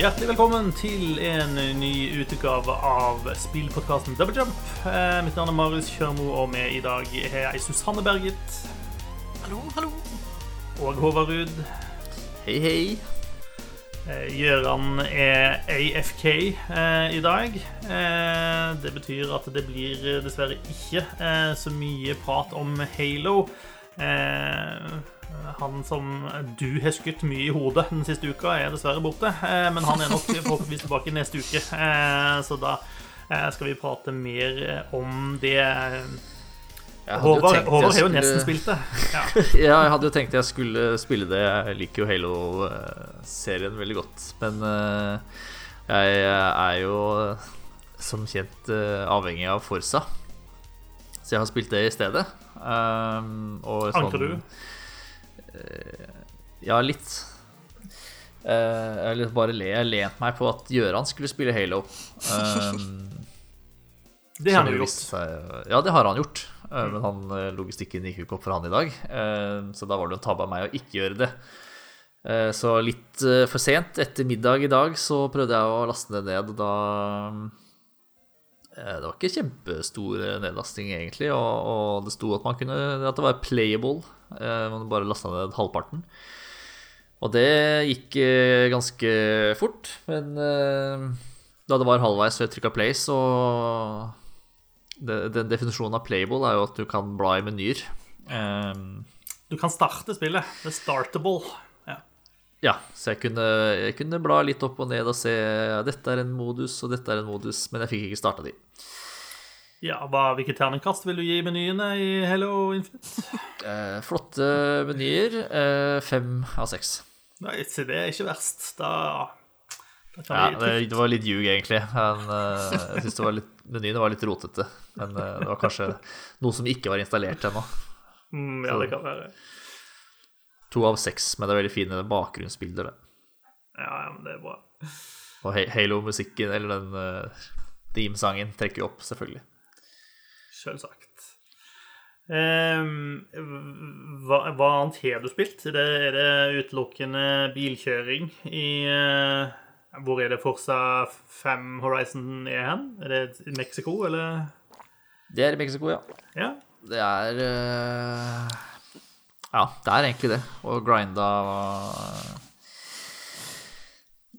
Hjertelig velkommen til en ny utgave av spillpodkasten Double Jump. Eh, mitt navn er Marius Kjørmo, og med i dag har jeg Susanne Berget Hallo, hallo. og Håvard Ruud. Hei, hei. Gjøran er AFK eh, i dag. Eh, det betyr at det blir eh, dessverre ikke eh, så mye prat om Halo. Eh, han som du har skutt mye i hodet den siste uka, er dessverre borte. Eh, men han er nok forhåpentligvis tilbake neste uke. Eh, så da skal vi prate mer om det. Håvard, har jo nesten spilt det. Ja. Ja, jeg hadde jo tenkt jeg skulle spille det. Jeg liker jo Halo-serien veldig godt. Men jeg er jo som kjent avhengig av Forsa. Så jeg har spilt det i stedet. Um, og sånn- Anker du? Ja, litt. Uh, jeg har bare le, jeg lent meg på at Gjøran skulle spille Halo. Um, Det har han jo jo gjort. seg- Ja, det har han gjort. Eh, Men han, eh, logistikken gikk jo ikke opp for han i dag. uh, Så da var det en tabbe av meg å ikke gjøre det. Eh, Så litt eh, for sent, etter middag i dag, så prøvde jeg å laste det ned. og Da eh, Det var ikke kjempestor eh, nedlasting, egentlig. Og, og det sto at, kunne, at det var playable. eh, Man bare lasta ned halvparten. Og det gikk eh, ganske fort. Men eh, da det var halvveis ved jeg av play, så Den definisjonen av playable er jo at du kan bla i menyer. Ehm, Du kan starte spillet. Det er startable. Ja. så jeg kunne, jeg kunne bla litt opp og ned og se ja, dette er en modus og dette er en modus, men jeg fikk ikke starta de. Ja, hva, Hvilket terningkast vil du gi menyene i Hello Infinite? Eh, flotte menyer. Eh, fem av seks. Nei, se, det er ikke verst. Da, da Ja, det, det var litt ljug, egentlig. Men, eh, jeg syns menyene var litt rotete. Men eh, det var kanskje noe som ikke var installert ennå. mm, Ja, det kan være. To av seks, men det er veldig fine bakgrunnsbilder. Det. Ja, ja, men det er bra. Og Halo-musikken, eller den uh, theme-sangen, trekker jo opp, selvfølgelig. Selvsagt. Um, hva, hva annet har du spilt? Det, er det utelukkende bilkjøring i uh, Hvor er det Forsa 5 Horizon er hen? Er det i Mexico, eller? Det er i Mexico, ja. Ja. Det er eh, Ja, det er egentlig det. Og grinda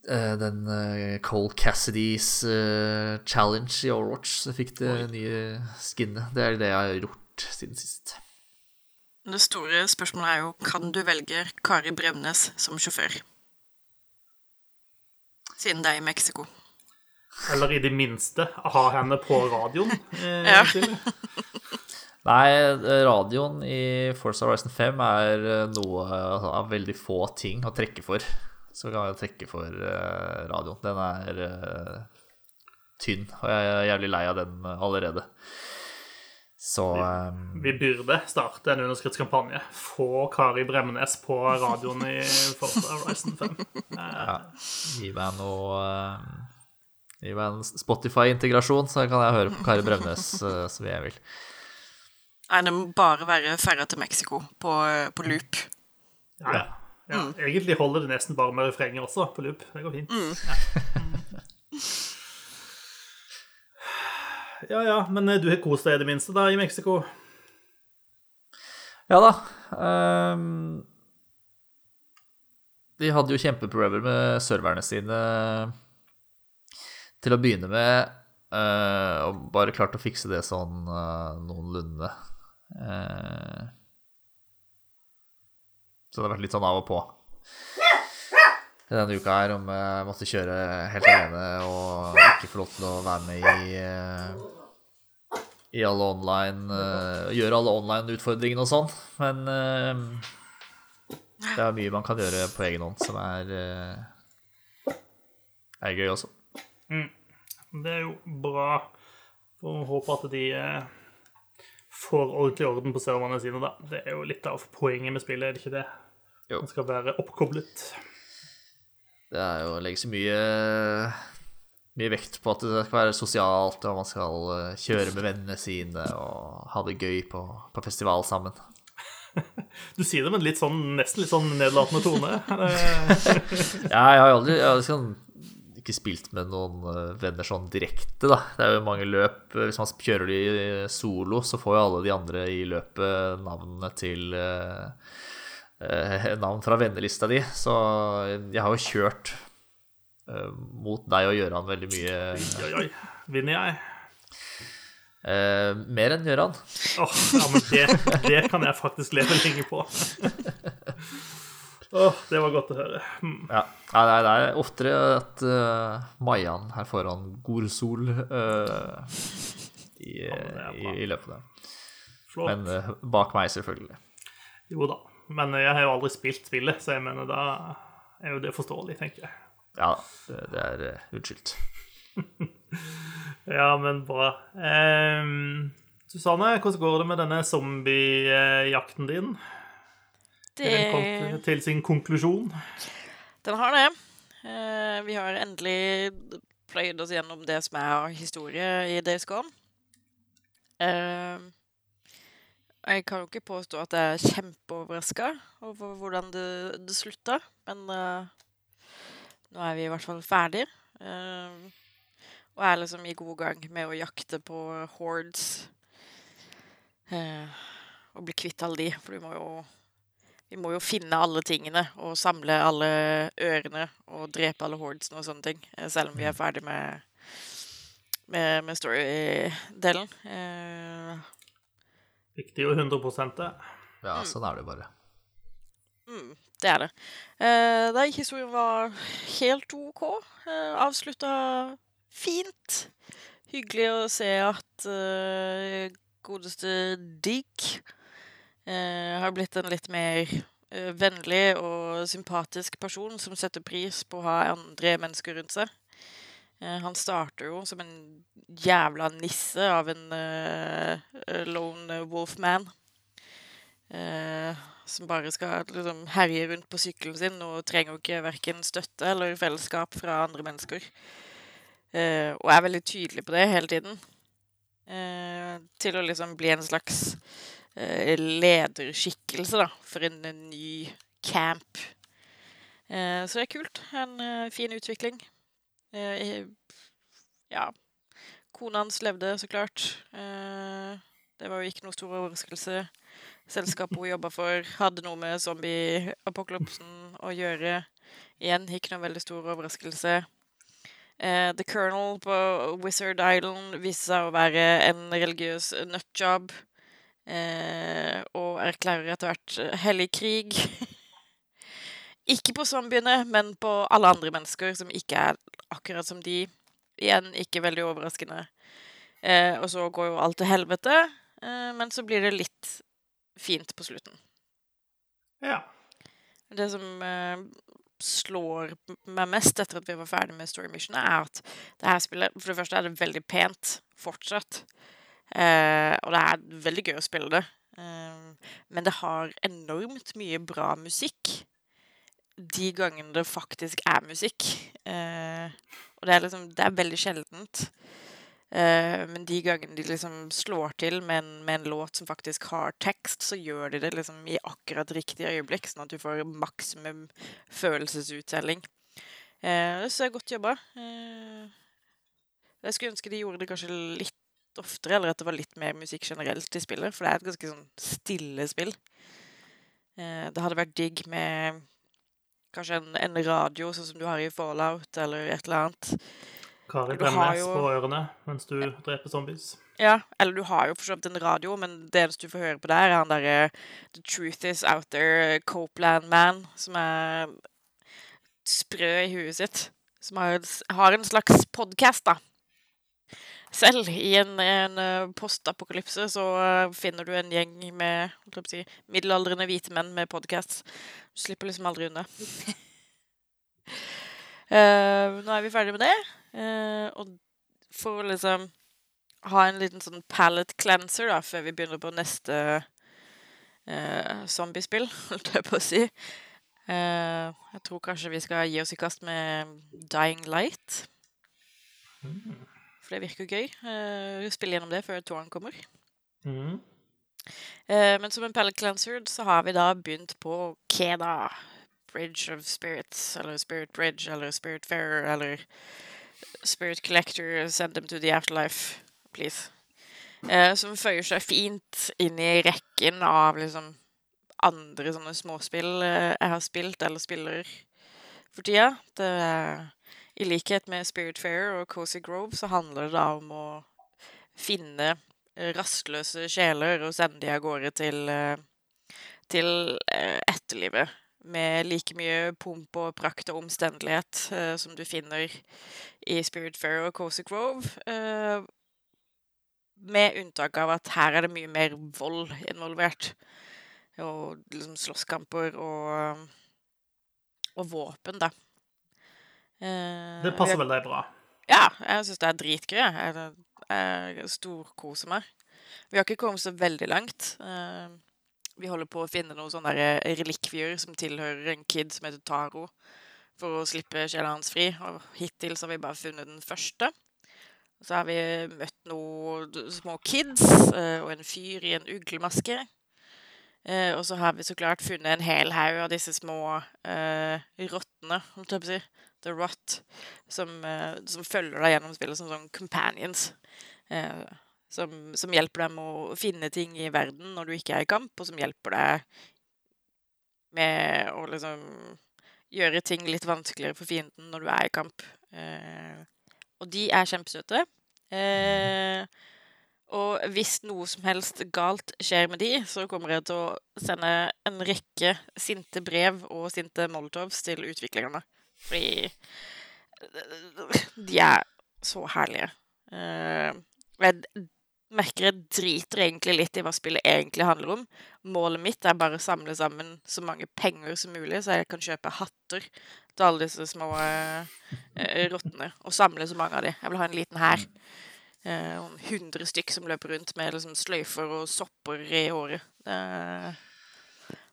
eh, den uh, Cole Cassidys uh, challenge i Overwatch, så fikk det nye skinnet. Det er det jeg har gjort siden sist. Det store spørsmålet er jo kan du velge Kari Bremnes som sjåfør? Siden det er i Mexico. Eller i det minste ha henne på radioen. Eh, Ja. Nei, eh, radioen i Forza Horizon 5 er eh, noe altså, av veldig få ting å trekke for. Så kan jeg trekke for eh, radioen. Den er tynn, og jeg er jævlig lei av den allerede. Så eh, Vi burde starte en underskriftskampanje. Få Kari Bremnes på radioen i Forza Horizon 5. Ja, gi meg noe Gi meg en Spotify-integrasjon, så kan jeg høre på Kari Bremnes så mye jeg vil. Nei, det må bare være ferja til Mexico på, på loop. Ja, ja. ja. Egentlig holder det nesten bare med refrenget også, på loop. Det går fint. Ja. ja ja, men eh, du har kost deg i det minste da i Mexico? Ja da. Um, de hadde jo kjempeproblemer med serverne sine til å begynne med. Uh, og bare klart å fikse det sånn uh, noenlunde. Eh, så det har vært litt sånn av og på. Denne uka her om jeg måtte kjøre helt alene og ikke få lov til å være med i eh, i alle online eh, Gjøre alle online-utfordringene og sånn. Men eh, det er mye man kan gjøre på egen hånd som er eh, er gøy også. Det er jo bra. Får håpe at de eh, får ordentlig orden på serverne sine, da. Det er jo litt av poenget med spillet, er det ikke det? Jo. Man skal være oppkoblet. Det er jo legges mye mye vekt på at det skal være sosialt, og man skal eh, kjøre med vennene sine og ha det gøy på, på festival sammen. Du sier det med en litt sånn, nesten litt sånn nedlatende tone. Ja, jeg har jo aldri jeg har sånn ikke spilt med noen eh, venner sånn direkte, da. Det er jo mange løp. Hvis man kjører de solo, så får jo alle de andre i løpet navnene til eh, eh, Navn fra vennelista di. Så jeg har jo kjørt eh, mot deg og Gøran veldig mye. Oi, oi, oi. Vinner jeg? Eh, mer enn Gøran. Oh, ja, men det, det kan jeg faktisk leve lenge på. Åh, det var godt å høre. Hmm. Ja. Nei, det er- det er oftere at uh, Mayan her foran Gorsol uh, i, men er i, i løpet der. Flott. Men uh, bak meg, selvfølgelig. Jo da. Men jeg har jo aldri spilt spillet, så jeg mener da er jo det forståelig, tenker jeg. Ja, det, det er uh, unnskyldt. Ja, men bra. Um, Susanne, hvordan går det med denne zombiejakten din? Det, den kommet til sin konklusjon? den har det. Eh, vi har endelig pløyd oss gjennom det som er av historie i Days Gone. Eh, jeg kan jo ikke påstå at jeg er kjempeoverraska over hvordan det, det slutta, men eh, nå er vi i hvert fall ferdig. Og er liksom i god gang med å jakte på hordes. Og bli kvitt alle de, for du må jo vi må jo finne alle tingene og samle alle ørene og drepe alle hordesene og sånne ting. eh, Selv om vi er ferdig med, med, med story-delen. Eh, Viktig og 100 det. Ja, sånn er det bare. mm, det er det. Eh, nei, historien var helt OK. Eh, Avslutta fint. Hyggelig å se at eh, godeste Dick eh, har blitt en litt mer eh, vennlig og sympatisk person som setter pris på å ha andre mennesker rundt seg. Eh, han starter jo som en jævla nisse av en eh, lone wolfman. Eh, som bare skal liksom herje rundt på sykkelen sin og trenger jo ikke verken støtte eller fellesskap fra andre mennesker. Eh, og er veldig tydelig på det hele tiden. Eh, til å liksom bli en slags eh, lederskikkelse da, for en, ny camp. Eh, så det er kult. En eh, fin utvikling. Eh, ja. Kona hans levde, så klart. Eh, det var jo ikke noe stor overraskelse. Selskapet hun jobba for, hadde noe med zombie-apokalypsen å gjøre. Igjen ikke noe veldig stor overraskelse. Eh, The Colonel på Wizard Island viste seg å være en religiøs nutjob. Eh, og erklærer etter hvert hellig krig. ikke på zombiene, men på alle andre mennesker som ikke er akkurat som de. Igjen ikke veldig overraskende. Eh, og så går jo alt til helvete, eh, men så blir det litt fint på slutten. Ja. Det som eh, slår meg mest etter at vi var ferdig med Story Mission, er at det her spillet For det første er det veldig pent fortsatt. Eh, og det er veldig gøy å spille det. Eh, men det har enormt mye bra musikk de gangene det faktisk er musikk. Eh, og det er liksom Det er veldig sjeldent. Eh, men de gangene de liksom slår til med en, med en låt som faktisk har tekst, så gjør de det liksom i akkurat riktig øyeblikk, sånn at du får maksimum følelsesuttelling. Eh, så det er godt jobba. Eh, jeg skulle ønske de gjorde det kanskje litt oftere, eller at det var litt mer musikk generelt i spillet, for det er et ganske sånn stille spill. Eh, det hadde vært digg med kanskje en, en radio, sånn som du har i Fallout, eller et eller annet. Kari Du Bremnes jo- på ørene mens du dreper zombies. Ja, eller du har jo for så vidt en radio, men det eneste du får høre på der, er han derre The Truth Is Out There, Copeland Man, som er sprø i huet sitt. Som har, har en slags podkast, da. Selv i en, en eh, postapokalypse så eh, finner du en gjeng med si, middelaldrende hvite menn med podkast. Du slipper liksom aldri unna. uh, nå er vi ferdige med det. Uh, og for å liksom ha en liten sånn palette cleanser da, før vi begynner på neste uh, zombiespill, holdt jeg på å si. Uh, jeg tror kanskje vi skal gi oss i kast med Dying Light. For det virker gøy. Uh, spille gjennom det før toeren kommer. Mm. Uh, men som en Pellet cleanser så har vi da begynt på Keda. Bridge of Spirits, eller Spirit Bridge, eller Spirit Fairer, eller Spirit Collector, Send Them to the Afterlife, please. Uh, som føyer seg fint inn i rekken av liksom andre sånne småspill eh, jeg har spilt eller spiller for tida. Det er, I likhet med Spirit Fair og Cozy Grove så handler det da om å finne rastløse sjeler og sende de av gårde til, eh, til eh, etterlivet. Med like mye pomp og prakt og omstendelighet eh, som du finner i Spirit Fair og Cozy Grove. Eh, med unntak av at her er det mye mer vold involvert. Og liksom slåsskamper og, og våpen, da. Eh, Det passer vel deg bra. ja, jeg syns det er dritgøy. Jeg, jeg storkoser meg. Vi har ikke kommet så veldig langt. Eh, Vi holder på å finne noen sånne der relikvier som tilhører en kid som heter Taro, for å slippe sjela hans fri. Og hittil så har vi bare funnet den første. Så har vi møtt noen små kids eh, og en fyr i en uglemaske. Eh, og så har vi så klart funnet en hel haug av disse små eh, rottene, om jeg si. The Rot, som, eh, som følger deg gjennom spillet som sånn companions. Eh, som, som hjelper deg med å finne ting i verden når du ikke er i kamp, og som hjelper deg med å liksom gjøre ting litt vanskeligere for fienden når du er i kamp. Eh, og de er kjempesøte. Eh, og hvis noe som helst galt skjer med de, så kommer jeg til å sende en rekke sinte brev og sinte molotovs til utviklerne. Fordi de er så herlige. Eh, jeg merker jeg driter egentlig litt i hva spillet egentlig handler om. Målet mitt er bare å samle sammen så mange penger som mulig, så jeg kan kjøpe hatter til alle disse små eh, eh, rottene. Og samle så mange av de. Jeg vil ha en liten hær. Eh, 100 stykk som løper rundt med liksom, sløyfer og sopper i håret. Eh,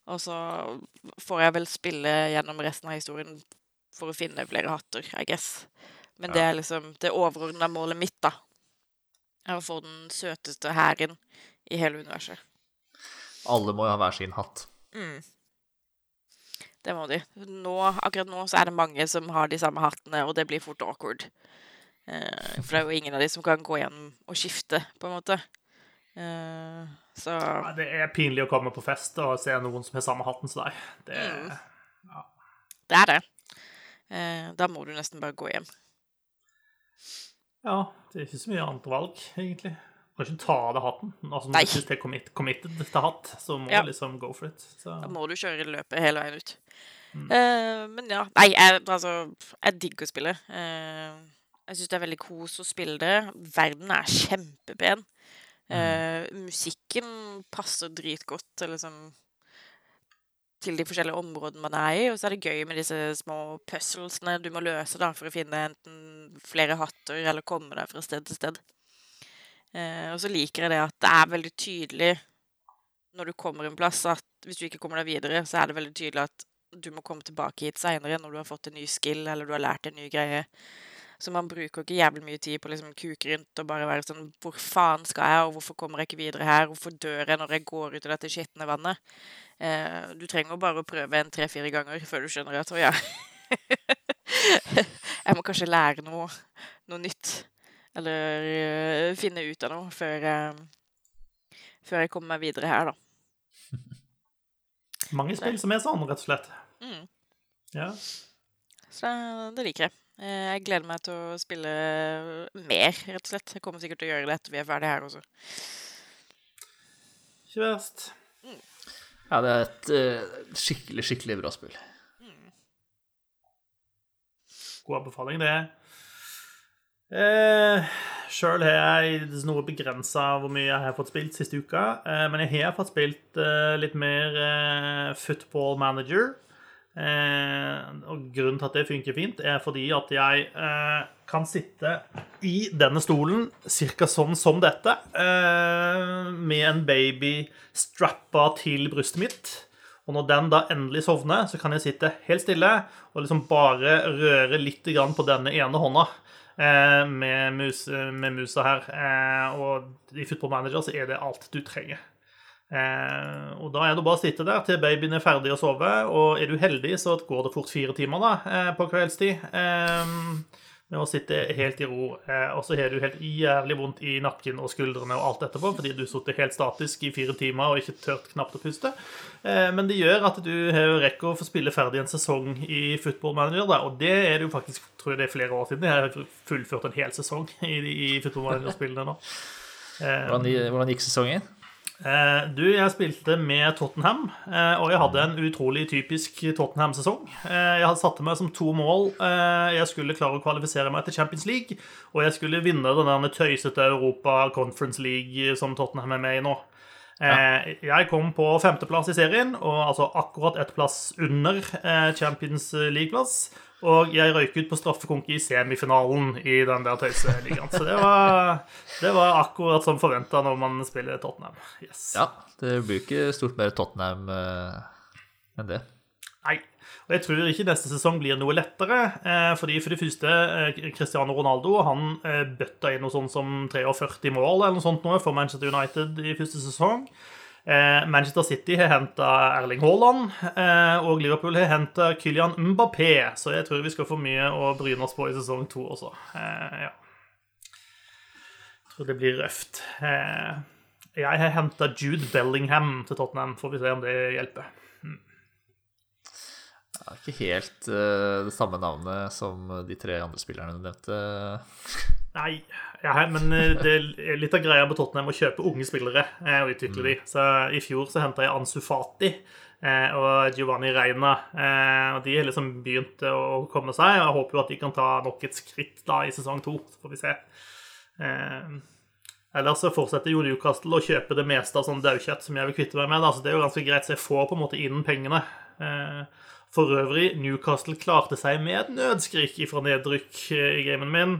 og så får jeg vel spille gjennom resten av historien for å finne flere hatter, I guess. Men det er liksom det overordna målet mitt, da. Er å få den søteste hæren i hele universet. Alle må jo ha hver sin hatt. Mm. Det må de. Nå, akkurat nå så er det mange som har de samme hattene, og det blir fort awkward. Eh, for det er jo ingen av de som kan gå gjennom og skifte, på en måte. Eh, så Ja, Det er pinlig å komme på fest og se noen som har samme hatten som deg. Det, Mm. det er det. Eh, da må du nesten bare gå hjem. ja, det er ikke så mye annet valg, egentlig. Du kan ikke ta av deg hatten. Altså, Nei. Når du det er commit, committed til hatt, så må Ja. du liksom go for it. Så. Da må du kjøre løpet hele veien ut. Eh, men ja. Nei, jeg, altså Jeg digger å spille. Eh, jeg syns det er veldig kos å spille det. Verden er kjempepen. Uh, musikken passer dritgodt liksom til de forskjellige områdene man er i. Og så er det gøy med disse små puzzlesene du må løse da, for å finne enten flere hatter eller komme deg fra sted til sted. Uh, og så liker jeg det at det er veldig tydelig når du kommer en plass, at hvis du ikke kommer deg videre, så er det veldig tydelig at du må komme tilbake hit seinere når du har fått en ny skill eller du har lært en ny greie. Så man bruker ikke jævlig mye tid på å liksom kuke rundt og bare være sånn Hvor faen skal jeg, og hvorfor kommer jeg ikke videre her? Hvorfor dør jeg når jeg går ut i dette skitne vannet? Eh, du trenger jo bare å prøve en tre-fire ganger før du skjønner at å ja Jeg må kanskje lære noe, noe nytt. Eller uh, finne ut av noe før jeg, før jeg kommer meg videre her, da. Mange spill som er sånn, rett og slett. Mm. Ja. Så det liker jeg. Eh, Jeg gleder meg til å spille mer, rett og slett. Jeg kommer sikkert til å gjøre det etter vi er ferdige her også. Ikke verst. Ja, det er et uh, skikkelig, skikkelig bra spill. God anbefaling, det. Eh, Sjøl har jeg noe begrensa hvor mye jeg har fått spilt siste uka. Eh, men jeg har fått spilt eh, litt mer eh, football manager. Eh, og grunnen til at det funker fint, er fordi at jeg eh, kan sitte i denne stolen ca. sånn som dette, eh, med en baby strappa til brystet mitt. Og når den da endelig sovner, så kan jeg sitte helt stille og liksom bare røre litt på denne ene hånda eh, med, mus, med musa her. Eh, og i Football Manager så er det alt du trenger. Eh, og da er det bare å sitte der til babyen er ferdig å sove, og er du heldig, så går det fort fire timer da, eh, på kveldstid. Eh, med å sitte helt i ro. Eh, og så har du helt jævlig vondt i nakken og skuldrene og alt etterpå, fordi du har sittet helt statisk i fire timer og ikke tørt knapt å puste. Eh, men det gjør at du rekker å få spille ferdig en sesong i Football Manager, da, og det er det jo faktisk tror jeg det er flere år siden. Jeg har fullført en hel sesong i, i Football Manager-spillene nå. Hvordan, hvordan gikk sesongen? Eh, du, jeg spilte med Tottenham, eh, og jeg hadde en utrolig typisk Tottenham-sesong. Eh, jeg hadde satt meg som to mål. Jeg skulle klare å kvalifisere meg til Champions League, og jeg skulle vinne den tøysete Europa Conference League som Tottenham er med i nå. Ja. Jeg kom på femteplass i serien, og altså akkurat ett plass under Champions League-plass. Og jeg røyk ut på straffekonk i semifinalen i den der tøyseligaen. Så det var, det var, akkurat som forventa når man spiller Tottenham. Yes. Ja, det blir ikke stort mer Tottenham eh, enn det. Nei. Og jeg tror ikke neste sesong blir noe lettere. Eh, fordi For det første, eh, Cristiano Ronaldo han eh, bøtta inn noe sånt som 43 mål eller noe sånt nå for Manchester United i første sesong. Manchester City har henta Erling Haaland, og Liverpool har henta Kylian Mbappé. Så jeg tror vi skal få mye å bryne oss på i sesong to også. Ja. Jeg tror det blir røft. Jeg har henta Jude Bellingham til Tottenham. Får vi se om det hjelper. Ja, ikke helt uh, det samme navnet som de tre andre spillerne du nevnte. Nei, ja, men eh, det er litt av greia på Tottenham å kjøpe unge spillere eh, og utvikle mm. de. Så I fjor så henta jeg Ansu Fati eh, og Giovanni Reina. og De har liksom begynt å komme seg. og Jeg håper jo at de kan ta nok et skritt da i sesong to. Så får vi se. Ellers så fortsetter jo Newcastle å kjøpe det meste av sånn daukjøtt som jeg vil kvitte meg med. Da. Så det er jo ganske greit, så jeg får på en måte inn pengene. For øvrig, Newcastle klarte seg med et nødskrik fra nedrykk i gamen min.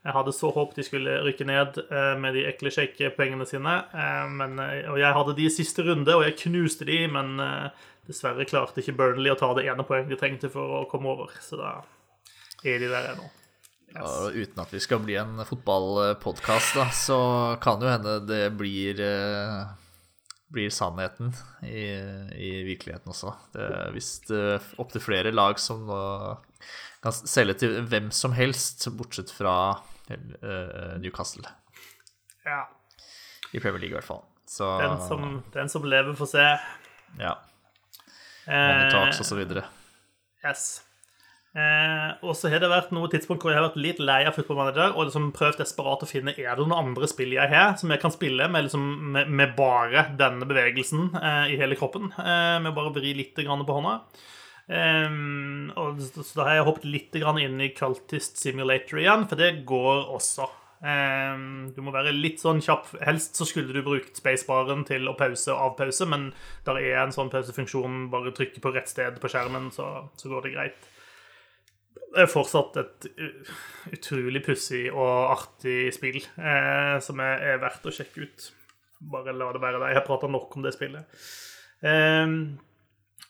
Jeg hadde så håpet de skulle rykke ned eh, med de ekle shake-poengene sine. Eh, men, eh, og jeg hadde de i siste runde, og jeg knuste de, men dessverre klarte ikke Burnley å ta det ene poenget de trengte for å komme over. Så da er de der ennå. Yes. Ja, uten at vi skal bli en fotballpodkast, så kan jo hende det blir, blir sannheten i, i, virkeligheten også. Det er visst opptil flere lag som nå kan selge til hvem som helst, bortsett fra uh, Newcastle. Ja. I Premier League, i hvert fall. Så, den, som, den som lever, får se. Ja. Money talks, og så videre. Yes. Eh, og så har det vært noe tidspunkt hvor jeg har vært litt lei av footballmanager og liksom prøvd desperat å finne er det noen andre spill jeg har som jeg kan spille med, liksom, med, med bare denne bevegelsen eh, i hele kroppen. Eh, med bare vri litt på hånda. Um, og så da har jeg hoppet litt inn i Cultist Simulator igjen, for det går også. Um, du må være litt sånn kjapp. Helst så skulle du brukt spacebaren til å pause og avpause, men der er en sånn pausefunksjon. Bare trykke på rett sted på skjermen, så, så går det greit. Det er fortsatt et utrolig pussig og artig spill eh, som er, er, verdt å sjekke ut. Bare la det være der. Jeg har prata nok om det spillet. Eh,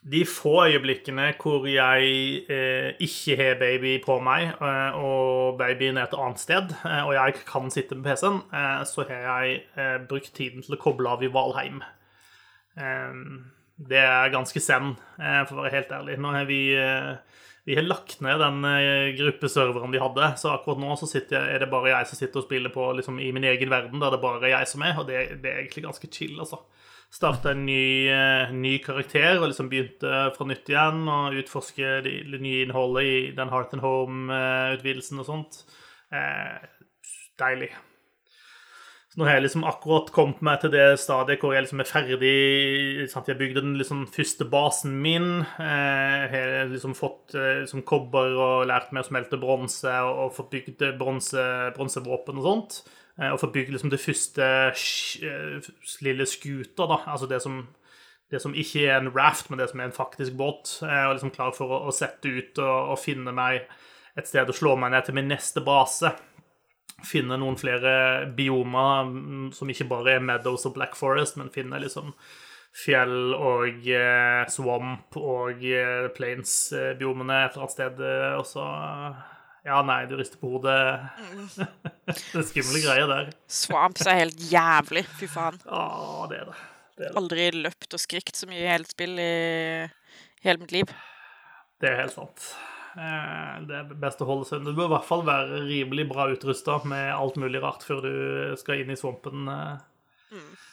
de få øyeblikkene hvor jeg eh, ikke har baby på meg, eh, og babyen er et annet sted, eh, og jeg kan sitte med PC-en, eh, så har jeg brukt tiden til å koble av i Valheim. Eh, det er ganske zen, for å være helt ærlig. Nå har vi, vi har lagt ned den gruppeserveren vi hadde, så akkurat nå så jeg, er det bare jeg som sitter og spiller på liksom, i min egen verden, der det bare jeg som er, og det, det er egentlig ganske chill, altså starta en ny, uh, ny, karakter og liksom begynte fra nytt igjen og utforske det, det nye innholdet i den Heart and Home-utvidelsen og sånt. Eh, deilig. Nå har jeg liksom akkurat kommet meg til det stadiet hvor jeg liksom er ferdig. Sant? Jeg bygde den liksom første basen min. Jeg eh, har liksom fått liksom kobber og lært meg å smelte bronse og, og fått bygd bronsevåpen og sånt. Eh, og få bygd liksom det første lille skuter, da. Altså det som, det som, ikke er en raft, men det som er en faktisk båt. Og liksom klar for å, å sette ut og, og, finne meg et sted å slå meg ned til min neste base. Finne noen flere biomer mm, som ikke bare er Meadows og Black Forest, men finne liksom fjell og eh, swamp og eh, plains-biomene et eller annet sted. Og så ja, nei, du rister på hodet. det er skumle greier der. Swamps er helt jævlig. Fy faen. Ja, det er det. Det er, Aldri løpt og skrikt så mye i hele spill i hele mitt liv. det er helt sant. Eh, Det er best å holde seg Du bør i hvert fall være rimelig bra utrusta med alt mulig rart før du skal inn i svampen. eh.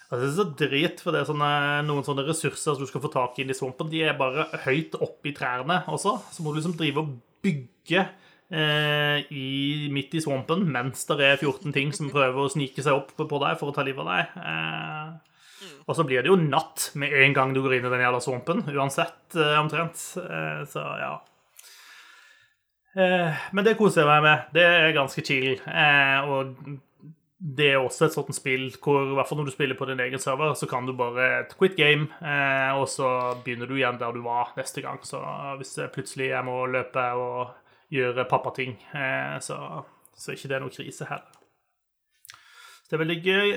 Altså, det er så drit, for det er sånne, noen sånne ressurser som du skal få tak i inn i svampen, de er bare høyt oppe i trærne også. Så må du liksom drive og bygge eh, i, midt i svampen mens det er 14 ting som prøver å snike seg opp på deg for å ta livet av deg. Eh, og så blir det jo natt med en gang du går inn i den jævla svampen, uansett, eh, omtrent. Eh, så ja. Eh, men det koser jeg meg med. Det er ganske chill. Eh, og det er også et sånt spill hvor i hvert fall når du spiller på din egen server, så kan du bare quit game, eh, og så begynner du igjen der du var neste gang. Så hvis plutselig jeg må løpe og gjøre pappating, så, så er ikke det noe krise heller. Det er veldig gøy.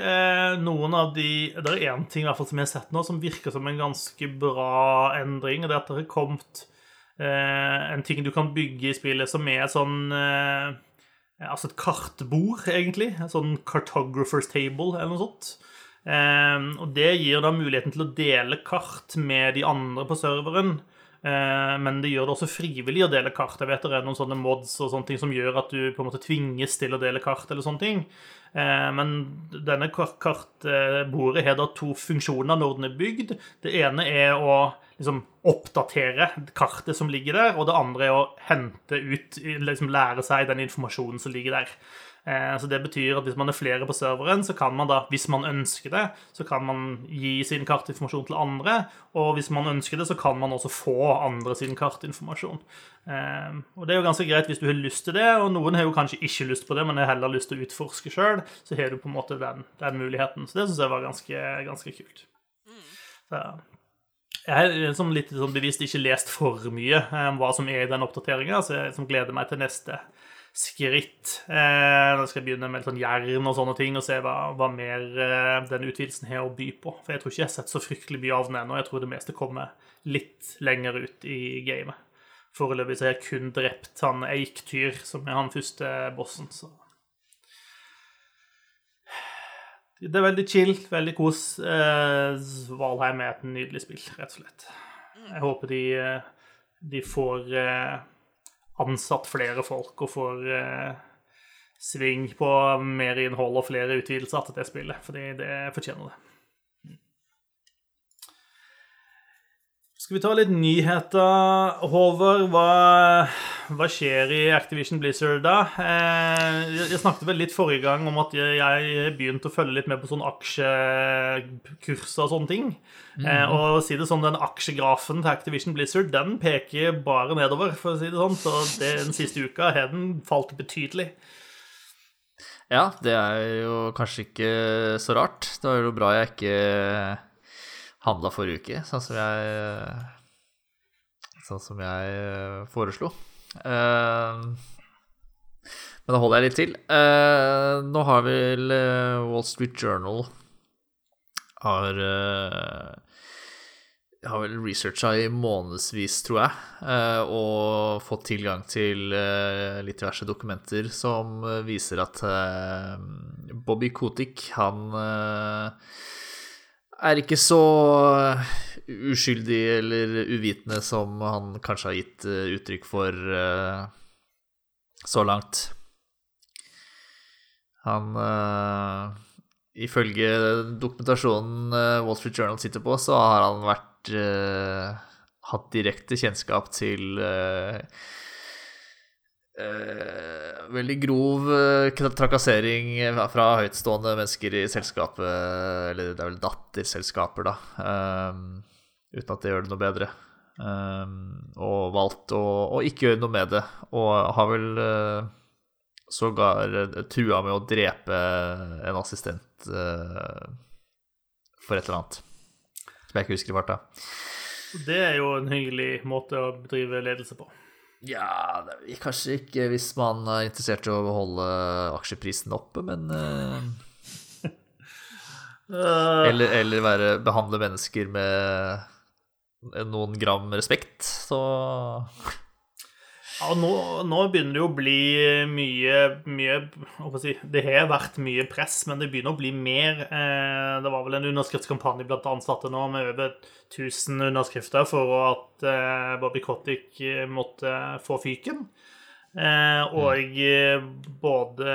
Noen av de Det er én ting i hvert fall som jeg har sett nå, som virker som en ganske bra endring. og Det er at det har kommet en ting du kan bygge i spillet som er sånn eh, Altså et kartbord, egentlig. En sånn cartographer's table, eller noe sånt. Eh, og det gir da muligheten til å dele kart med de andre på serveren. Eh, men det gjør det også frivillig å dele kart. Jeg vet det er noen sånne mods og sånne ting som gjør at du på en måte tvinges til å dele kart. eller sånne ting. Eh, men denne kartbordet har da to funksjoner når den er bygd. Det ene er å liksom oppdatere kartet som ligger der, og det andre er å hente ut, liksom lære seg den informasjonen som ligger der. Eh, Så det betyr at hvis man er flere på serveren, så kan man da, hvis man ønsker det, så kan man gi sin kartinformasjon til andre, og hvis man ønsker det, så kan man også få andre sin kartinformasjon. Eh, Og det er jo ganske greit hvis du har lyst til det, og noen har jo kanskje ikke lyst på det, men har heller lyst til å utforske sjøl, så har du på en måte den, den muligheten. Så det syns jeg var ganske, ganske kult. Så, jeg har liksom litt sånn bevisst ikke lest for mye eh, om hva som er i den oppdateringa, så jeg liksom gleder meg til neste skritt. Eh, skal jeg begynne med litt sånn jern og sånne ting, og se hva, hva mer eh, den utvidelsen har å by på. For jeg tror ikke jeg har sett så fryktelig mye av den ennå. Jeg tror det meste kommer litt lenger ut i gamet. Foreløpig så har jeg kun drept han Eiktyr, som er han første bossen, så Det er veldig chill, veldig kos. Eh, Valheim er et nydelig spill, rett og slett. Jeg håper de, eh, de får ansatt flere folk og får eh, sving på mer innhold og flere utvidelser til det spillet, fordi det fortjener det. Skal vi ta litt nyheter, Håvard? Hva, hva skjer i Activision Blizzard da? Eh, jeg snakket vel litt forrige gang om at jeg, begynte å følge litt med på sånne aksjekurser og sånne ting. Eh, og å si det sånn, den aksjegrafen til Activision Blizzard den peker bare nedover, for å si det sånn. Så det, den siste uka har den falt betydelig. Ja, det er jo kanskje ikke så rart. Det var jo bra jeg ikke handla forrige uke, sånn som jeg Sånn som jeg eh, foreslo. Eh, Men da holder jeg litt til. Eh, Nå har vel Wall Street Journal har har vel researcha i månedsvis, tror jeg, og fått tilgang til litt diverse dokumenter som viser at Bobby Kotick, han er ikke så uskyldig eller uvitende som han kanskje har gitt eh, uttrykk for eh, så langt. Han eh, Ifølge dokumentasjonen eh, Wall Street Journal sitter på, så har han vært eh, hatt direkte kjennskap til eh, eh, veldig grov eh, trakassering fra høytstående mennesker i selskapet, eller det er vel datterselskaper, da, eh, uten at det gjør det noe bedre. Eh, og valgt å, å ikke gjøre noe med det, og har vel eh, sågar eh, trua med å drepe en assistent eh, for et eller annet. Som jeg ikke husker i farta. Det er jo en hyggelig måte å bedrive ledelse på. Ja, kanskje ikke hvis man er interessert i å holde aksjeprisen oppe, men Eh, eller, eller være, behandle mennesker med noen gram respekt, så Ja, nå, nå, begynner det jo å bli mye, mye si, Det har vært mye press, men det begynner å bli mer. Eh, det var vel en underskriftskampanje blant ansatte nå med over 1000 underskrifter for at eh, Bobby Cottick eh, måtte få fyken. og både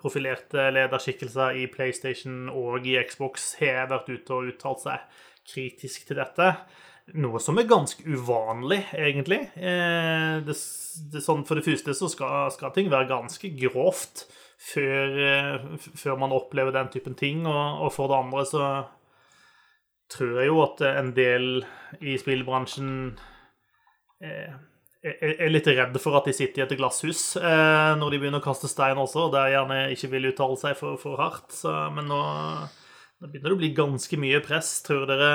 profilerte lederskikkelser i PlayStation og i Xbox har vært ute og uttalt seg kritisk til dette. Noe som er ganske uvanlig, egentlig. Eh, det, det, sånn, for det første så skal, skal, ting være ganske grovt før, eh, før, man opplever den typen ting. Og, og, for det andre så tror jeg jo at en del i spillbransjen eh, er litt redde for at de sitter i et glasshus eh, når de begynner å kaste stein også, og der gjerne ikke vil uttale seg for, for hardt. Så, men nå, nå begynner det å bli ganske mye press. Tror dere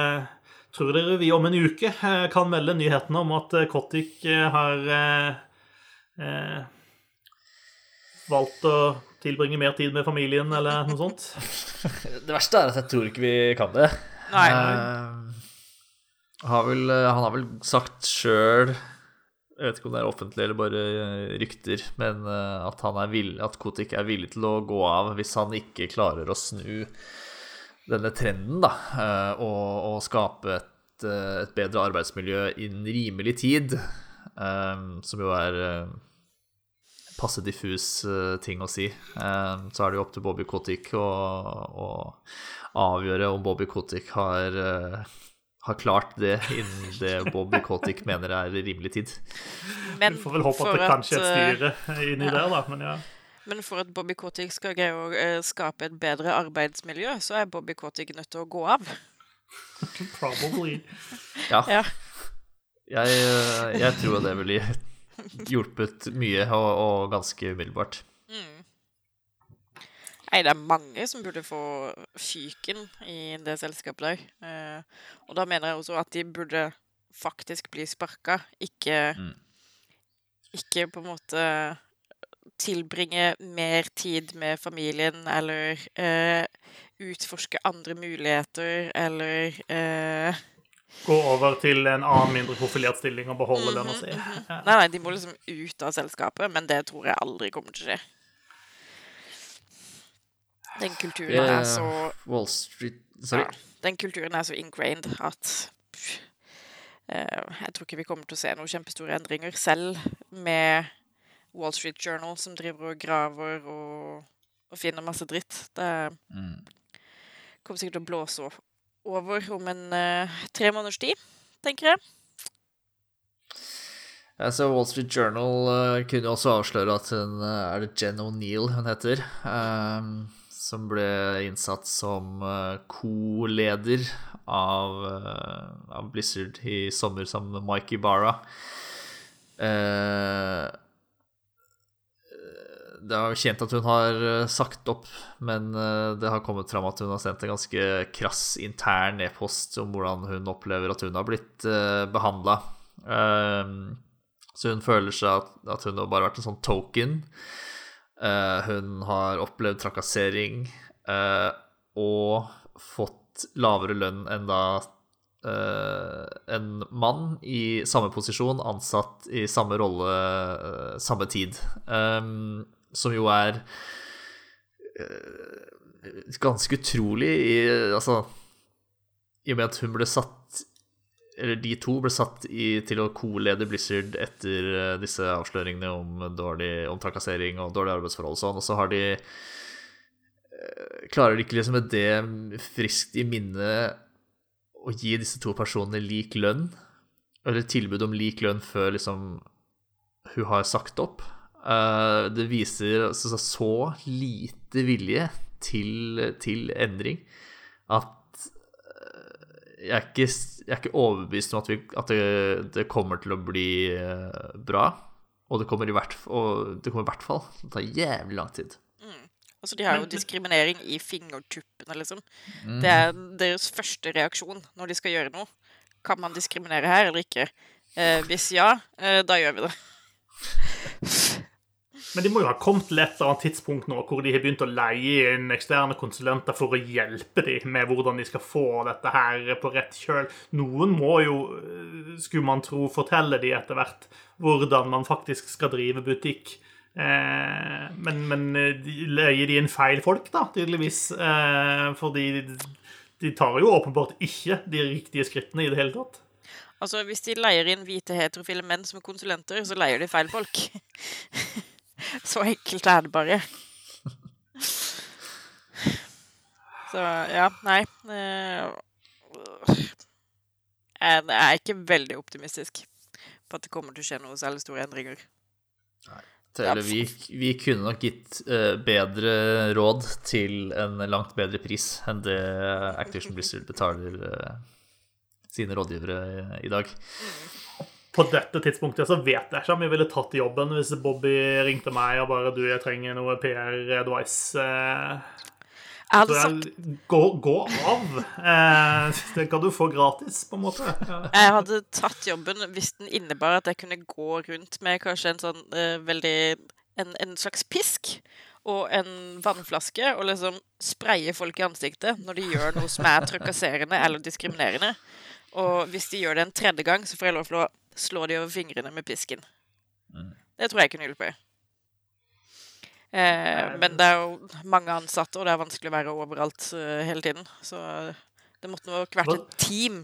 Tror dere vi om en uke eh, kan melde nyhetene om at Kotik Kottik eh, har eh, valgt å tilbringe mer tid med familien, eller noe sånt? Det verste er at jeg tror ikke vi kan det. Nei. Uh, har vel, han har vel sagt sjøl jeg vet ikke om det er offentlig eller bare rykter, men at, han er villig, at Kotik er villig til å gå av hvis han ikke klarer å snu denne trenden, da, å, og skape et, eh, et, bedre arbeidsmiljø innen rimelig tid, eh, som jo er passe diffus ting å si. Så er det jo opp til Bobby Kotick å, å avgjøre om Bobby Kotick har, har klart det innen det Bobby Kotick mener er rimelig tid. Men Vi får vel håpe at det kanskje er et styre inni ja. der, da. Men ja. Men for at Bobby Kotick skal greie å uh, skape et bedre arbeidsmiljø, så er Bobby Kotick nødt til å gå av. Probably. Ja. ja. Jeg, eh, jeg, tror det ville hjulpet mye, og, og ganske umiddelbart. Mm. Nei, det er mange som burde få fyken i det selskapet der. Eh, og da mener jeg også at de burde faktisk bli sparka, ikke mm. Ikke på en måte tilbringe mer tid med familien, eller uh, utforske andre muligheter, eller uh, Gå over til en annen mindre profilert stilling og beholde mm -hmm, lønna si. Mm -hmm. ja. Nei, nei, de må liksom ut av selskapet, men det tror jeg aldri kommer til å skje. Den kulturen er så Wall Street Sorry. Ja, den kulturen er så ingrained at uh, jeg tror ikke vi kommer til å se noen kjempestore endringer, selv med Wall Street Journal som driver og graver og, og finner masse dritt. Det mm. kommer sikkert til å blåse over om en uh, tre måneders tid, tenker jeg. Altså, Wall Street Journal uh, kunne også avsløre at hun uh, Er det Jen O'Neill hun heter? Um, som ble innsatt som co-leder av, av, Blizzard i sommer sammen med Mikey Barra. Uh, det er jo kjent at hun har eh, sagt opp, men eh, det har kommet fram at hun har sendt en ganske krass intern e-post om hvordan hun opplever at hun har blitt eh, behandla. så hun føler seg at, hun har bare vært en sånn token. hun har opplevd trakassering og fått lavere lønn enn da en mann i samme posisjon, ansatt i samme rolle, samme tid. Um, som jo er uh, ganske utrolig i Altså, i og med at hun ble satt Eller de to ble satt i, til å co-lede Blizzard etter uh, disse avsløringene om, dårlig, om trakassering og dårlige arbeidsforhold og sånn, og så har de uh, Klarer de ikke liksom med det friskt i minne å gi disse to personene lik lønn? Eller tilbud om lik lønn før liksom hun har sagt opp? Uh, det viser altså, så lite vilje til, til endring at uh, jeg, er ikke, jeg, er ikke, overbevist om at, vi, at det, det, kommer til å bli uh, bra. Og det kommer i hvert, det kommer i hvert fall til å ta jævlig lang tid. Mm. Altså, de har jo diskriminering i fingertuppene, liksom. Mm. Det er deres første reaksjon når de skal gjøre noe. Kan man diskriminere her eller ikke? hvis ja, da gjør vi det. Men de må jo ha kommet til et eller annet tidspunkt nå hvor de har begynt å leie inn eksterne konsulenter for å hjelpe dem med hvordan de skal få dette her på rett kjøl. Noen må jo, eh, skulle man tro, fortelle dem etter hvert hvordan man faktisk skal drive butikk. Eh, men, men eh, de leier de inn feil folk, da, tydeligvis. Fordi de tar jo åpenbart ikke de riktige skrittene i det hele tatt. Altså, Hvis de leier inn hvite heterofile menn som konsulenter, så leier de feil folk. så enkelt er det bare. Så ja, nei eh, Jeg er ikke veldig optimistisk på at det kommer til å skje noe særlig store endringer. Eller vi, vi kunne nok gitt uh, bedre råd til en langt bedre pris enn det Activision Blizzard betaler uh, sine rådgivere i, dag. dag. På dette tidspunktet så vet jeg ikke om jeg ville tatt jobben hvis Bobby ringte meg og bare du, jeg trenger noe PR-advice. Så jeg hadde sagt gå, gå av. Eh, det kan du få gratis, på en måte. Ja. Jeg hadde tatt jobben hvis den innebar at jeg kunne gå rundt med kanskje en sånn uh, veldig en, en, slags pisk og en vannflaske og liksom spraye folk i ansiktet når de gjør noe som er trakasserende eller diskriminerende. Og hvis de gjør det en tredje gang, så får jeg lov til å slå de over fingrene med pisken. Mm. Det tror jeg kunne hjulpet. Eh, men det er jo mange ansatte, og det er vanskelig å være overalt uh, hele tiden. Så det måtte nok vært et team.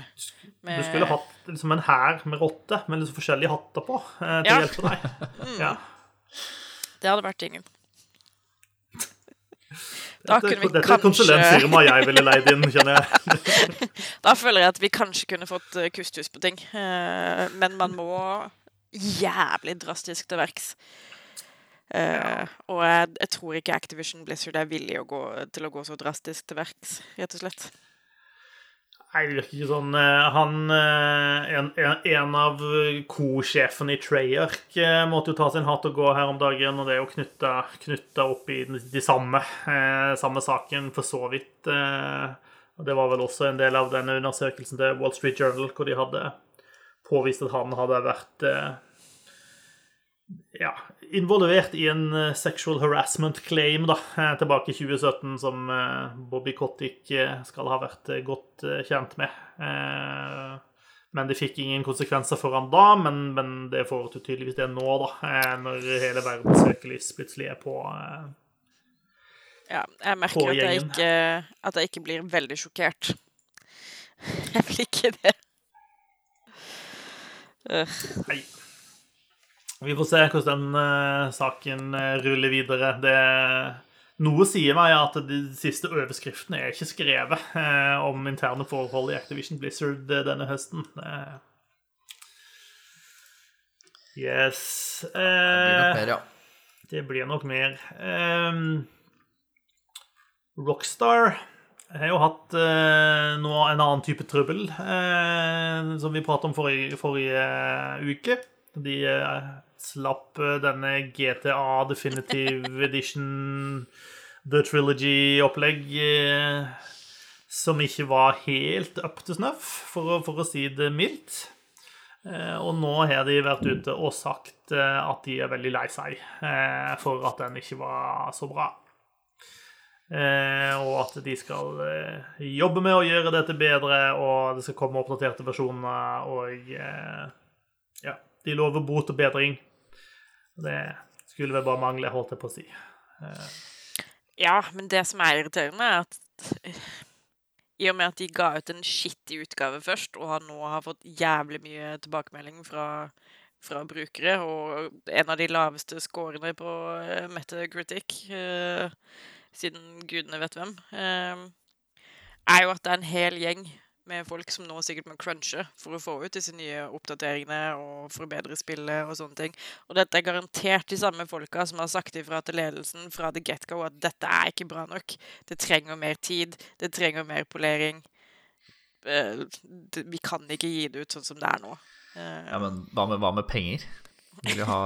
Med... Du skulle hatt liksom en hær med rotte med liksom forskjellige hatter på eh, til ja. å hjelpe deg. mm. ja. Det hadde vært tingen. Da dette, dette er et konsulentfirma jeg ville leid inn, kjenner jeg. da føler jeg at vi kanskje kunne fått eh, kusthus på ting. Eh, men man må jævlig drastisk til verks. Uh, og jeg, jeg, tror ikke Activision Blizzard er villig å gå, til å gå så drastisk til verks, rett og slett. Nei, det virker ikke sånn. Eh, han, eh, en, en av co-sjefene i Treyarch måtte jo ta sin hatt og gå her om dagen, og det er jo knytta opp i de samme, samme saken, for så vidt. Og det var vel også en del av denne undersøkelsen til Wall Street Journal, hvor de hadde påvist at han hadde vært ja, involvert i en eh, sexual harassment claim da, eh, tilbake i 2017, som eh, Bobby Cottick skal ha vært godt kjent med. Men det fikk ingen konsekvenser for han da, men, men det får tydeligvis det nå, da, når hele verdens søkelys plutselig er på Ja, jeg merker at jeg, ikke, at jeg ikke blir veldig sjokkert. Jeg blir ikke det. Uh. Nei. Vi får se hvordan den uh, saken uh, ruller videre. Det, noe sier meg at de siste overskriftene er ikke skrevet uh, om interne forhold i Activision Blizzard denne høsten. yes. det blir nok mer, ja. Det blir nok mer. Um, Rockstar har jo hatt noe, en annen type trøbbel, som vi pratet om forrige, forrige uke. De slapp eh, denne GTA Definitive Edition The Trilogy-opplegg eh, som ikke var helt up to snuff, for å, for å si det mildt. Eh, og nå har de vært ute og sagt at de er veldig lei seg for at den ikke var så bra. og at de skal jobbe med å gjøre dette bedre, og det skal komme oppdaterte versjoner, og ja, de lover bot og bedring. Det skulle vel bare mangle, holdt jeg på å si. Eh, ja, men det som er irriterende, er at i og med at de ga ut en skittig utgave først, og han nå har fått jævlig mye tilbakemelding fra, fra brukere, og en av de laveste scorene på uh, Metacritic uh, siden gudene vet hvem, uh, er jo at det er en hel gjeng med folk som nå sikkert må crunche for å få ut disse nye oppdateringene og forbedre spillet og sånne ting. Og dette er garantert de samme folka som har sagt ifra til ledelsen fra the get-go at dette er ikke bra nok. Det trenger mer tid. Det trenger mer polering. Eh, vi kan ikke gi det ut sånn som det er nå. Eh, ja, men hva med, hva med penger? Vil vi ha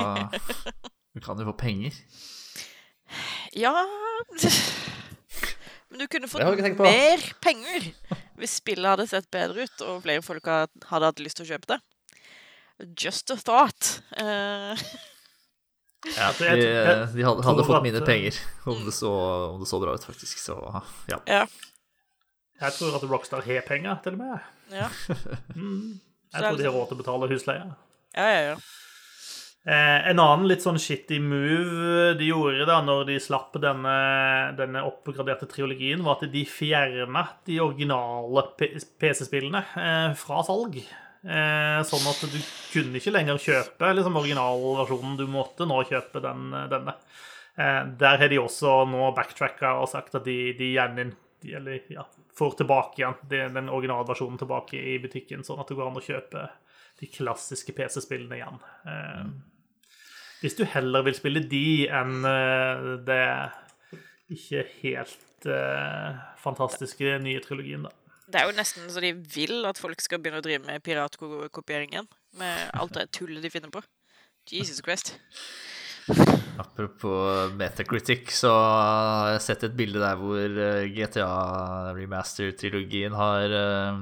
Vi kan jo få penger. Ja Men du kunne fått mer penger hvis spillet hadde sett bedre ut, og flere folk hadde hatt lyst til å kjøpe det. Just a thought. Uh... Ja, de, jeg- jeg de hadde, hadde fått mine eh, penger om det, så, om det så bra ut, faktisk. Så ja. Ja. Jeg tror at Rockstar har penger, til og med. Ja, Jeg tror de har råd til å betale husleie. ja, ja. ja. Eh, en annen litt sånn shitty move de gjorde da når de slapp denne, denne oppgraderte triologien, var at de fjerna de originale PC-spillene eh, fra salg. Eh, sånn at du kunne ikke lenger kjøpe liksom, originalversjonen. Du måtte nå kjøpe den, denne. Eh, der har de også nå backtracka og sagt at de, de gjerne eller, ja, får tilbake igjen den den originalversjonen tilbake i butikken, sånn at det går an å kjøpe de klassiske PC-spillene igjen. Eh, hvis du heller vil spille de enn eh, det ikke helt eh, fantastiske nye trilogien, da. Det er jo nesten så de vil at folk skal begynne å drive med piratkopieringen. Med alt det tullet de finner på. Jesus Christ. Apropos Metacritic, så har jeg sett et bilde der hvor GTA Remaster-trilogien har eh,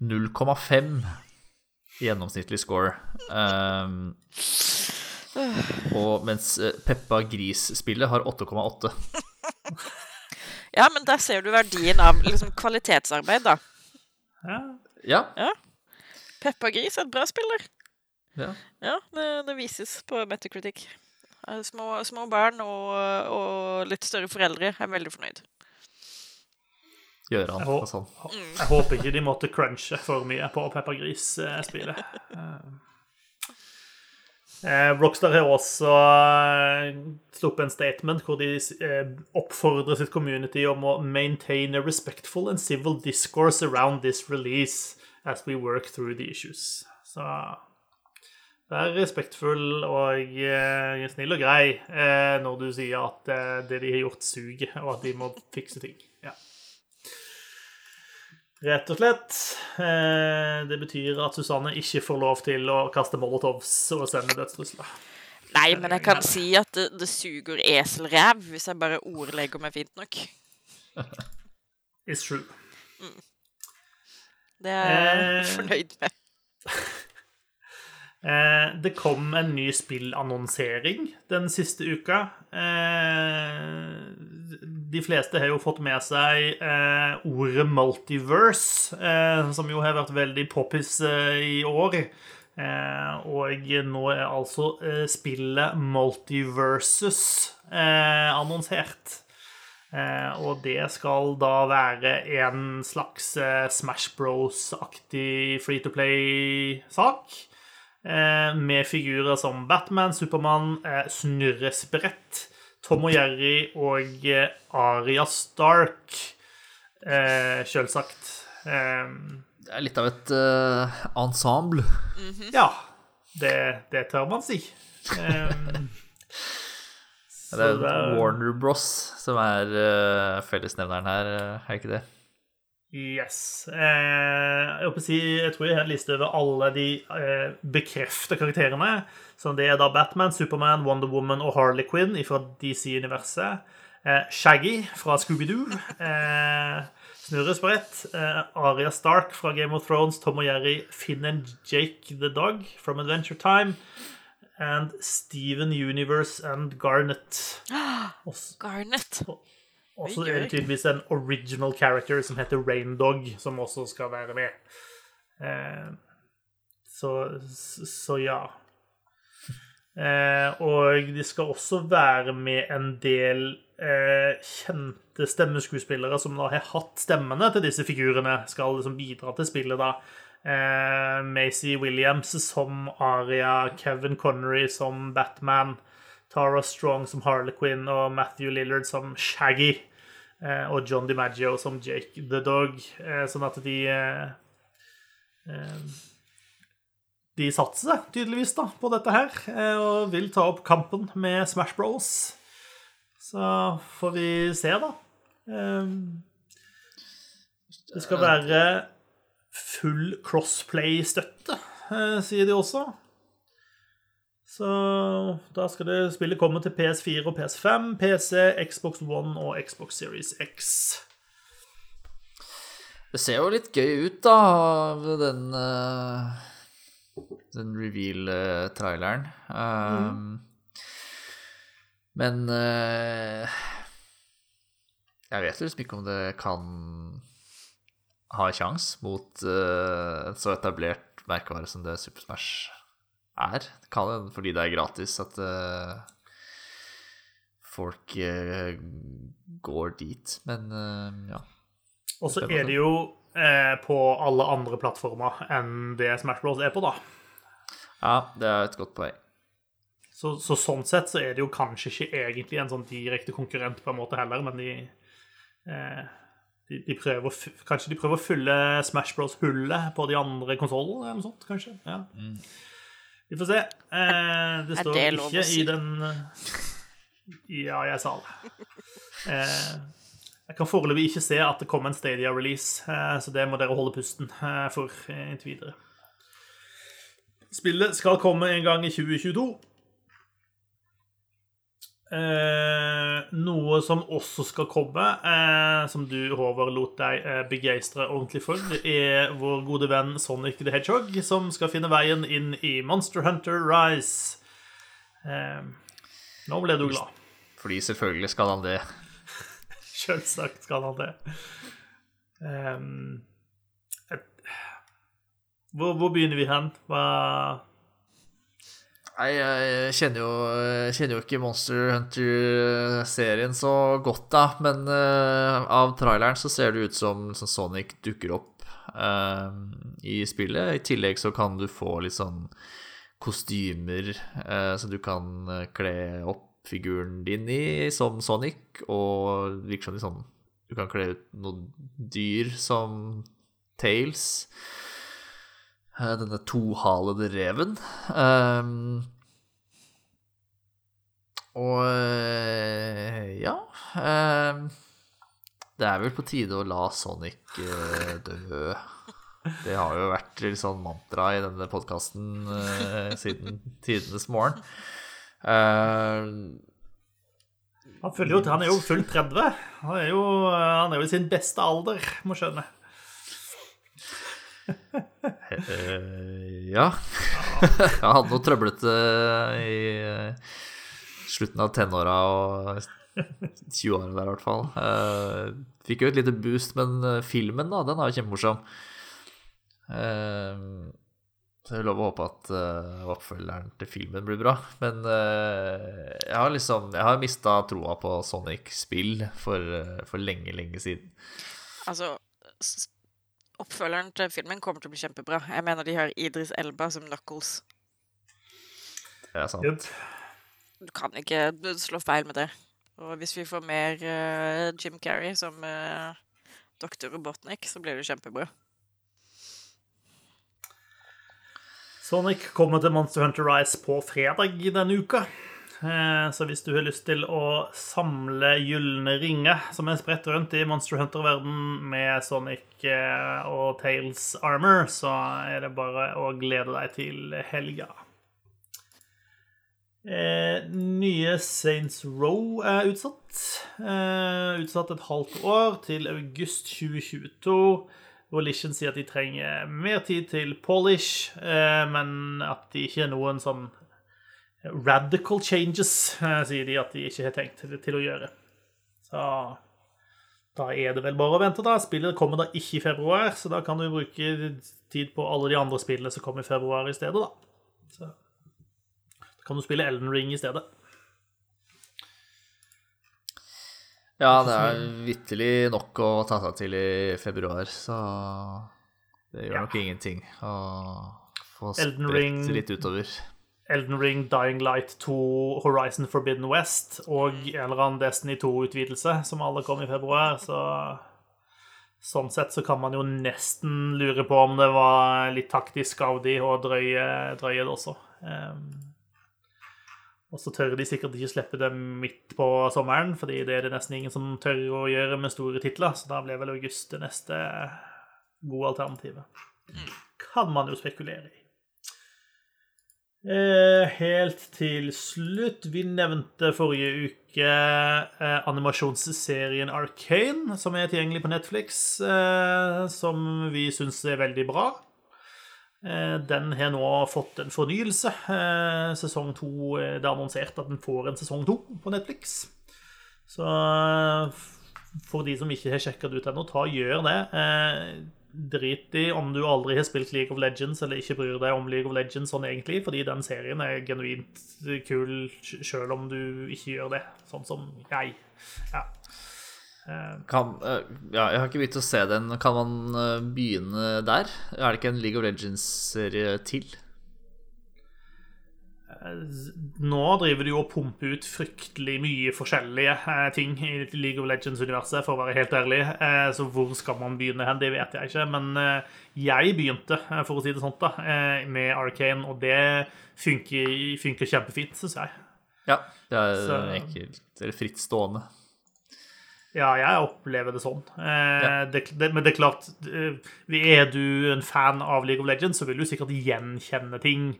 0,5 gjennomsnittlig score. Um, og mens eh, Peppa Gris-spillet har 8,8. Ja, men der ser du verdien av liksom, kvalitetsarbeid, da. Ja, Ja. Peppa Gris er et bra spiller. ja. Ja, det, det vises på Metacritic. Eh, Små, små barn og, og litt større foreldre er veldig fornøyd. Gjør han Jeg sånn. Jeg håper ikke de måtte crunche for mye på peppergrisspillet. Gris-spillet. Eh, Rockstar har også eh, sluppet en statement hvor de eh, oppfordrer sitt community om å maintain a respectful and civil discourse around this release as we work through the issues. Så vær respektfull og eh, snill og grei eh, når du sier at eh, det de har gjort, suger, og at de må fikse ting. Rett og slett. Eh, det betyr at Susanne ikke får lov til å kaste molotovs og sende dødstrusler. Nei, men jeg kan si at det, det suger eselræv hvis jeg bare ordlegger meg fint nok. It's true. Det er jeg Eh. fornøyd med. Eh, det kom en ny spillannonsering den siste uka. Eh, de fleste har jo fått med seg eh, ordet multiverse, eh, som jo har vært veldig poppis eh, i år. Eh, og nå er altså eh, spillet Multiversus eh, annonsert. Og det skal da være en slags Smash Bros-aktig free to play-sak. Med figurer som Batman, Supermann, eh, Snurresprett, Tom og Jerry og eh, Aria Stark. Eh, Selvsagt. Eh, Det er litt av et eh, ensemble. ja, det, det tør man si. Eh, Det er det- Warner Bros som er eh, fellesnevneren her, er ikke det? Yes. Eh, jeg, si, jeg tror jeg har en liste over alle de eh, bekrefta karakterene. Så det er da Batman, Superman, Wonder Woman og Harley Quinn fra DC-universet. Eh, Shaggy fra Scooby-Doo. Eh, Snurresprett. Eh, Aria Stark fra Game of Thrones. Tom og Jerry. Finn and Jake the Dog from Adventure Time. And Steven Universe and Garnet. Garnet. Og så er det tydeligvis en original character som heter Raindog, som også skal være med. Eh, så, så ja. Eh, og de skal også være med en del eh, kjente stemmeskuespillere som da har hatt stemmene til disse figurene, skal liksom bidra til spillet, da. Eh, Macy Williams som Aria, Kevin Connery som Batman, Tara Strong som Harlequin og Matthew Lillard som Shaggy. eh, Og John DiMaggio som Jake the Dog. eh, Sånn at de eh, De satser tydeligvis da på dette her, og vil ta opp kampen med Smash Bros. Så får vi se, da. Det skal være full crossplay-støtte, sier de også. Så da skal det spillet komme til PS4 og PS5, PC, Xbox One og Xbox Series X. Det ser jo litt gøy ut, da, den uh, Den reveal-traileren. Um, Men eh, jeg vet liksom ikke om det kan ha kjangs mot et en så etablert merkevare som det Super Smash er. Det kan hende fordi det er gratis at eh, folk eh, går dit, men eh, ja. Og så er det jo eh, på alle andre plattformer enn det Smash Bros er på, da. Ja, det er et godt poeng. Så, så sånn sett så er det jo kanskje ikke egentlig en sånn direkte konkurrent på en måte heller, men de eh, de, de prøver, å kanskje de prøver å fylle Smash Bros-hullet på de andre konsollene, eller noe sånt, kanskje. Ja. Vi får se. Eh, det står det ikke si? i den eh, Ja, jeg sa det. Eh, jeg kan foreløpig ikke se at det kommer en Stadia-release, eh, så det må dere holde pusten eh, for eh, inntil videre. Spillet skal komme en gang i 2022. Eh, noe som også skal komme, eh, som du, Håvard, lot deg eh, begeistre ordentlig for, er vår gode venn Sonic the Hedgehog, som skal finne veien inn i Monster Hunter Rise. Eh, nå ble du glad. Fordi selvfølgelig skal han det. Selvsagt skal han det. Ehm, et, hvor, hvor begynner vi hen? Hva Nei, jeg kjenner jo, kjenner jo ikke Monster Hunter-serien så godt, da. Men uh, av traileren så ser det ut som, som Sonic dukker opp uh, i spillet. I tillegg så kan du få litt sånn kostymer som så du kan eh, kle opp figuren din i som Sonic, og virker som sånn Du kan kle ut noen dyr som Tails. Eh, Denne tohalede reven. Um, og eh, ja um, Det er vel på tide å la Sonic eh, dø. Det har jo vært litt sånn mantra i denne podkasten siden tidenes morgen. Uh, Han, jo, han er jo fullt 30. Han er jo, han er jo i sin beste alder, må skjønne. Eh, ja. Jeg hadde noe trøblete i eh, slutten av tenåra og 20-åra der, i hvert fall. Eh, fikk jo et lite boost, men filmen, da, den er jo kjempemorsom. Så jeg vil lov å håpe at uh, oppfølgeren til filmen blir bra. Men uh, jeg har liksom Jeg har mista troa på Sonic-spill for, uh, for lenge, lenge siden. Altså, oppfølgeren til filmen kommer til å bli kjempebra. Jeg mener de har Idris Elba som Knuckles. Det er sant. Du kan ikke slå feil med det. Og hvis vi får mer uh, Jim Carrey som uh, Dr. Robotnik, så blir det kjempebra. Sonic kommer til Monster Hunter Rise på fredag denne uka. Eh, Så hvis du har lyst til å samle gylne ringer som er spredt rundt i Monster Hunter-verden med Sonic eh, og Tails armor, så er det bare å glede deg til helga. Eh, nye Saints Row er utsatt. Eh, utsatt et halvt år, til august 2022. Volition sier at de trenger mer tid til polish, eh, men at de ikke er noen sånn radical changes, eh, sier de at de ikke har tenkt til, til å gjøre. Så da er det vel bare å vente, da. Spillet kommer da ikke i februar, så da kan du bruke tid på alle de andre spillene som kommer i februar i stedet, da. Så da kan du spille Elden Ring i stedet. Ja, det er vitterlig nok å ta seg til i februar, så det gjør Ja. nok ingenting å få Elden spredt Ring. litt utover. Elden Ring, Dying Light 2, Horizon Forbidden West og en eller annen Destiny 2-utvidelse, som alle kom i februar, så Sånn sett så kan man jo nesten lure på om det var litt taktisk av de å drøye, drøye det også. Um, og så tør de sikkert ikke slippe det midt på sommeren, fordi det er det nesten ingen som tør å gjøre med store titler, så da blir vel august det neste gode alternativet. Kan man jo spekulere i. Eh, helt til slutt Vi nevnte forrige uke eh, animasjonsserien Arcane, som er tilgjengelig på Netflix, eh, som vi syns er veldig bra. Den har nå fått en fornyelse. Sesong to Det er annonsert at den får en sesong to på Netflix. Så for de som ikke har sjekka det ut ennå, ta gjør det. Eh, Drit i om du aldri har spilt League of Legends eller ikke bryr deg om League of Legends sånn egentlig, fordi den serien er genuint kul sjøl om du ikke gjør det, sånn som jeg. Ja. Kan, eh, ja, jeg har ikke begynt å se den. Kan man eh, begynne der? Er det ikke en League of Legends-serie til? Nå driver du og pumper ut fryktelig mye forskjellige eh, ting i League of Legends-universet, for å være helt ærlig. Eh, så hvor skal man begynne hen, det vet jeg ikke. Men eh, jeg begynte, eh, for å si det sånt, da, eh, med Arcane, og det funker, funker kjempefint, syns jeg. Ja, det er Så- enkelt, eller fritt stående. Ja, jeg opplever det sånn. Eh, det, det, men det er klart eh, Er du en fan av League of Legends, så vil du sikkert gjenkjenne ting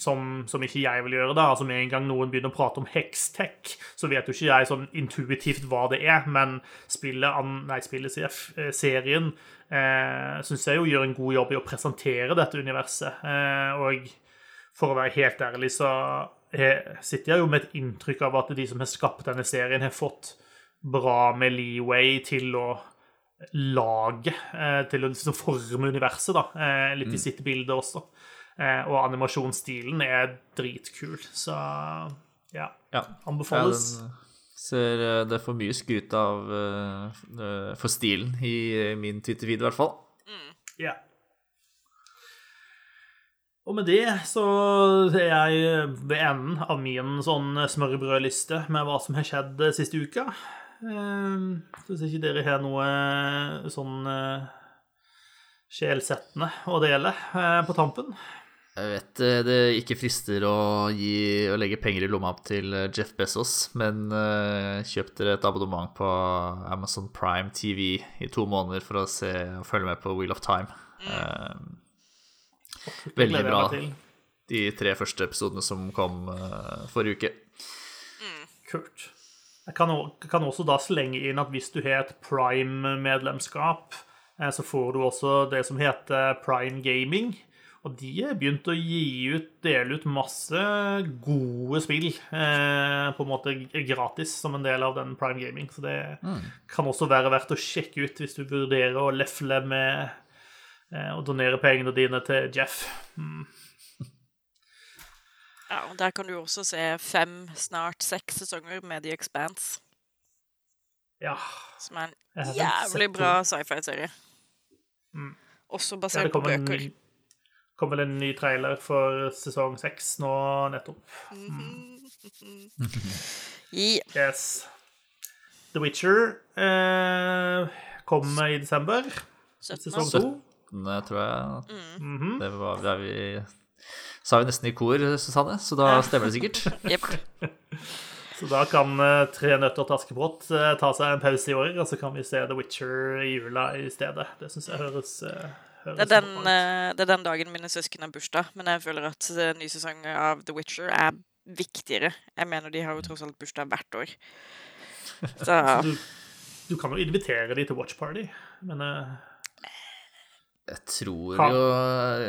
som, som ikke jeg vil gjøre. da. Altså Med en gang noen begynner å prate om hextech, så vet jo ikke jeg sånn intuitivt hva det er. Men spillet, nei, spillet eh, serien eh, syns jeg jo gjør en god jobb i å presentere dette universet. Eh, og for å være helt ærlig, så sitter jeg jo med et inntrykk av at de som har skapt denne serien, har fått bra med leeway til å lage, eh, til å liksom forme universet, da. Eh, litt i sitt bilde også. Eh, og animasjonsstilen er dritkul, så ja. Ja. Anbefales. Ja, ser det Det for mye skryt av for stilen i min Twitter-video, i hvert fall. Ja. Og med det så er jeg ved enden av min sånn smørbrødliste med hva som har skjedd siste uka. Eh, Hvis ikke dere har noe sånn eh, sjelsettende å dele eh, på tampen. Jeg vet eh, det ikke frister å, gi, å legge penger i lomma til eh, Jeff Bezos, men uh, kjøp dere et abonnement på Amazon Prime TV i to måneder for å se og følge med på Wheel of Time. Eh, veldig bra. De tre første episodene som kom eh, forrige uke. Kult. Jeg kan, kan også da slenge inn at hvis du har et Prime-medlemskap, eh, så får du også det som heter Prime Gaming. Og de har begynt å gi ut, dele ut masse gode spill eh, på en måte gratis som en del av den Prime Gaming. Så det kan også være verdt å sjekke ut hvis du vurderer å lefle med eh, å donere pengene dine til Jeff. Ja, og Der kan du også se fem, snart seks sesonger med The Expanse, Ja. som er en jævlig bra sci-fi-serie. Mm. Også basert ja, på bøker. Det kom vel en ny trailer for sesong seks nå nettopp. I, Yes. The Witcher eh, kom i desember. 17. Sesong to. Den eh, tror jeg Mm. Det var det er vi Sa vi nesten i kor, Susanne, så da stemmer det sikkert. Yep. Så da kan eh, Tre nøtter til Askepott eh, ta seg en pause i år, og så kan vi se The Witcher i jula i stedet. Det syns jeg høres, eh, høres Det er, den, det er den dagen mine søsken har bursdag, men jeg føler at ny sesong av The Witcher er viktigere. Jeg mener de har jo tross alt bursdag hvert år. Så Du, du kan jo invitere de til Watch Party, men Jeg tror Ka- jo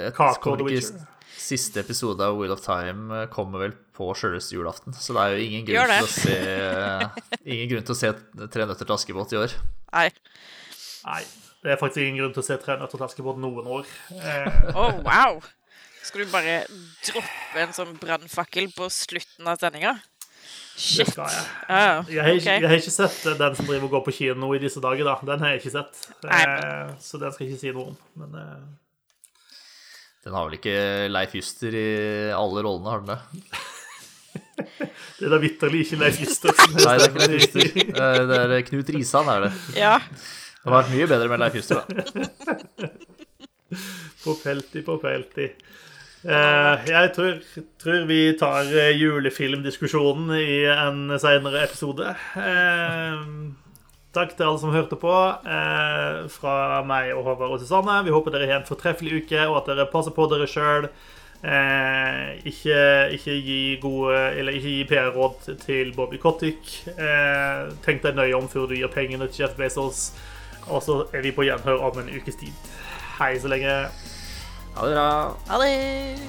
jeg tror ikke- Siste episode av Wheel of Time eh, kommer vel på sjølveste julaften, så det er jo ingen grunn til å se Ingen grunn til å se Tre nøtter til Askepott i år. nei. nei. Det er faktisk ingen grunn til å se Tre nøtter til Askepott noen år. Eh, Å, wow! Skal du bare droppe en sånn brannfakkel på slutten av sendinga? Det Shit. skal jeg. Ja, Jeg har, ikke, ok. jeg har ikke sett eh, den som driver og går på kino i disse dager. da. Den har jeg ikke sett. Eh, så den skal jeg ikke si noe om. Men eh, Den har vel ikke Leif Juster i alle rollene, har den det? det er da vitterlig ikke Leif Juster. Nei, det er ikke Leif Juster. Eh, Det er Knut Risan, er det. Ja. Det hadde vært mye bedre med Leif Juster, da. På pelti, på pelti. Eh, jeg tror, tror vi tar eh, julefilmdiskusjonen i en senere episode. Eh, takk til alle som hørte på. Fra meg og Håvard og Susanne. Vi håper dere har en fortreffelig uke, og at dere passer på dere sjøl. Eh, ikke, ikke gi gode Eller ikke gi PR-råd til Bobby Kotick. Eh, tenk deg nøye om før du gir pengene til Jeff Bezos. Og så er vi på gjenhør om en ukes tid. Hei så lenge. Ha det bra. Ha det!